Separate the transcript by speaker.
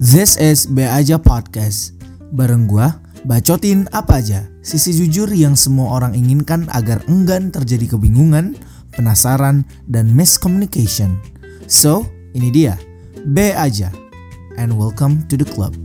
Speaker 1: This is Be Aja Podcast. Bareng gua, bacotin apa aja. Sisi jujur yang semua orang inginkan agar enggan terjadi kebingungan, penasaran, dan miscommunication. So, ini dia. Be Aja. And welcome to the club.